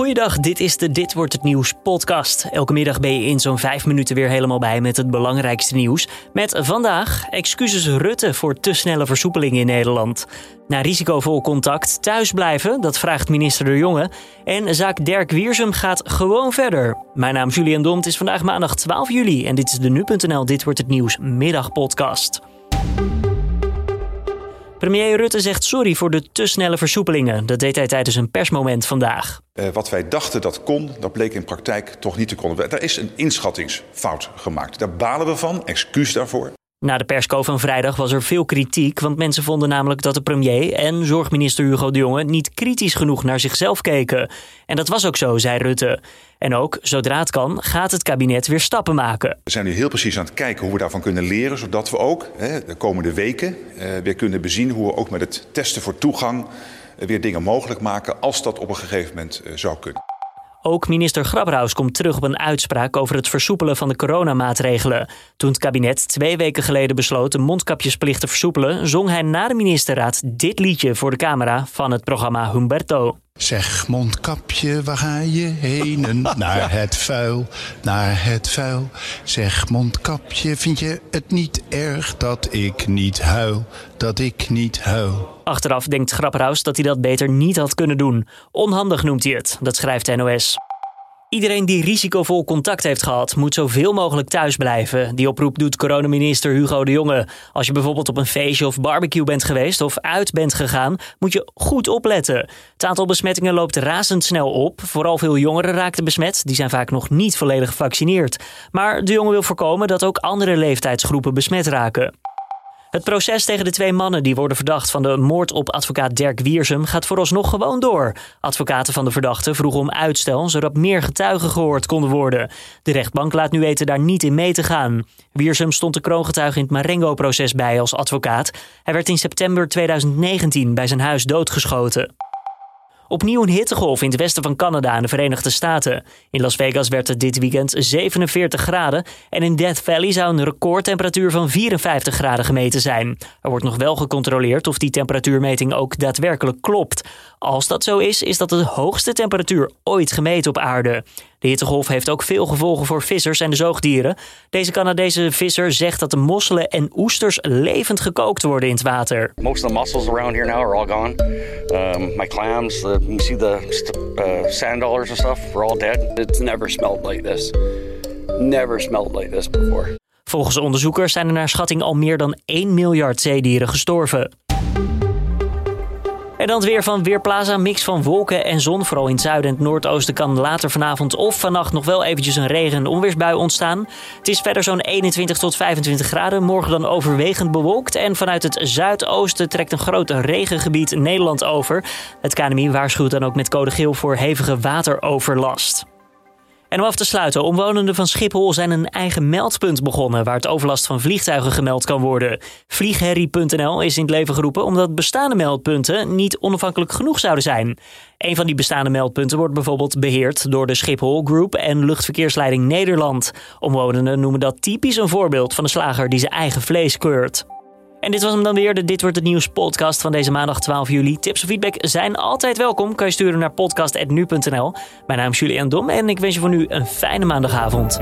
Goeiedag, dit is de Dit wordt het nieuws podcast. Elke middag ben je in zo'n vijf minuten weer helemaal bij met het belangrijkste nieuws. Met vandaag excuses Rutte voor te snelle versoepelingen in Nederland. Na risicovol contact thuis blijven, dat vraagt minister De Jonge. En zaak Dirk Wiersum gaat gewoon verder. Mijn naam is Julian Dom, het is vandaag maandag 12 juli en dit is de Nu.nl Dit wordt het nieuws middagpodcast. Premier Rutte zegt sorry voor de te snelle versoepelingen. Dat deed hij tijdens een persmoment vandaag. Uh, wat wij dachten dat kon, dat bleek in praktijk toch niet te kunnen. Er is een inschattingsfout gemaakt. Daar balen we van, excuus daarvoor. Na de persco van vrijdag was er veel kritiek, want mensen vonden namelijk dat de premier en zorgminister Hugo de Jonge niet kritisch genoeg naar zichzelf keken. En dat was ook zo, zei Rutte. En ook, zodra het kan, gaat het kabinet weer stappen maken. We zijn nu heel precies aan het kijken hoe we daarvan kunnen leren, zodat we ook hè, de komende weken eh, weer kunnen bezien hoe we ook met het testen voor toegang eh, weer dingen mogelijk maken als dat op een gegeven moment eh, zou kunnen. Ook minister Grapperhaus komt terug op een uitspraak over het versoepelen van de coronamaatregelen. Toen het kabinet twee weken geleden besloot de mondkapjesplicht te versoepelen, zong hij na de ministerraad dit liedje voor de camera van het programma Humberto. Zeg mondkapje, waar ga je heen? naar het vuil, naar het vuil. Zeg mondkapje, vind je het niet erg dat ik niet huil? Dat ik niet huil. Achteraf denkt Grapperhaus dat hij dat beter niet had kunnen doen. Onhandig noemt hij het, dat schrijft NOS. Iedereen die risicovol contact heeft gehad, moet zoveel mogelijk thuis blijven. Die oproep doet coronaminister Hugo de Jonge. Als je bijvoorbeeld op een feestje of barbecue bent geweest of uit bent gegaan, moet je goed opletten. Het aantal besmettingen loopt razendsnel op. Vooral veel jongeren raakten besmet. Die zijn vaak nog niet volledig gevaccineerd. Maar de Jonge wil voorkomen dat ook andere leeftijdsgroepen besmet raken. Het proces tegen de twee mannen die worden verdacht van de moord op advocaat Dirk Wiersum gaat vooralsnog gewoon door. Advocaten van de verdachte vroegen om uitstel zodat meer getuigen gehoord konden worden. De rechtbank laat nu weten daar niet in mee te gaan. Wiersum stond de kroongetuige in het Marengo-proces bij als advocaat. Hij werd in september 2019 bij zijn huis doodgeschoten. Opnieuw een hittegolf in het westen van Canada en de Verenigde Staten. In Las Vegas werd het dit weekend 47 graden en in Death Valley zou een recordtemperatuur van 54 graden gemeten zijn. Er wordt nog wel gecontroleerd of die temperatuurmeting ook daadwerkelijk klopt. Als dat zo is, is dat de hoogste temperatuur ooit gemeten op aarde. De hittegolf heeft ook veel gevolgen voor vissers en de zoogdieren. Deze Canadese visser zegt dat de mosselen en oesters levend gekookt worden in het water. Most of the mussels around here now are all gone. Um, my clams, the, you see the uh, sand dollars and stuff, are all dead. It's never smelled like this. Never smelled like this before. Volgens onderzoekers zijn er naar schatting al meer dan 1 miljard zeedieren gestorven. En dan het weer van Weerplaza. Mix van wolken en zon. Vooral in het zuiden en het noordoosten kan later vanavond of vannacht nog wel eventjes een regen- en onweersbui ontstaan. Het is verder zo'n 21 tot 25 graden. Morgen dan overwegend bewolkt. En vanuit het zuidoosten trekt een groot regengebied Nederland over. Het KNMI waarschuwt dan ook met code geel voor hevige wateroverlast. En om af te sluiten, omwonenden van Schiphol zijn een eigen meldpunt begonnen waar het overlast van vliegtuigen gemeld kan worden. Vliegherrie.nl is in het leven geroepen omdat bestaande meldpunten niet onafhankelijk genoeg zouden zijn. Een van die bestaande meldpunten wordt bijvoorbeeld beheerd door de Schiphol Group en Luchtverkeersleiding Nederland. Omwonenden noemen dat typisch een voorbeeld van een slager die zijn eigen vlees keurt. En dit was hem dan weer, de Dit Wordt Het Nieuws podcast van deze maandag 12 juli. Tips of feedback zijn altijd welkom. Kan je sturen naar podcast.nu.nl. Mijn naam is Julian Dom en ik wens je voor nu een fijne maandagavond.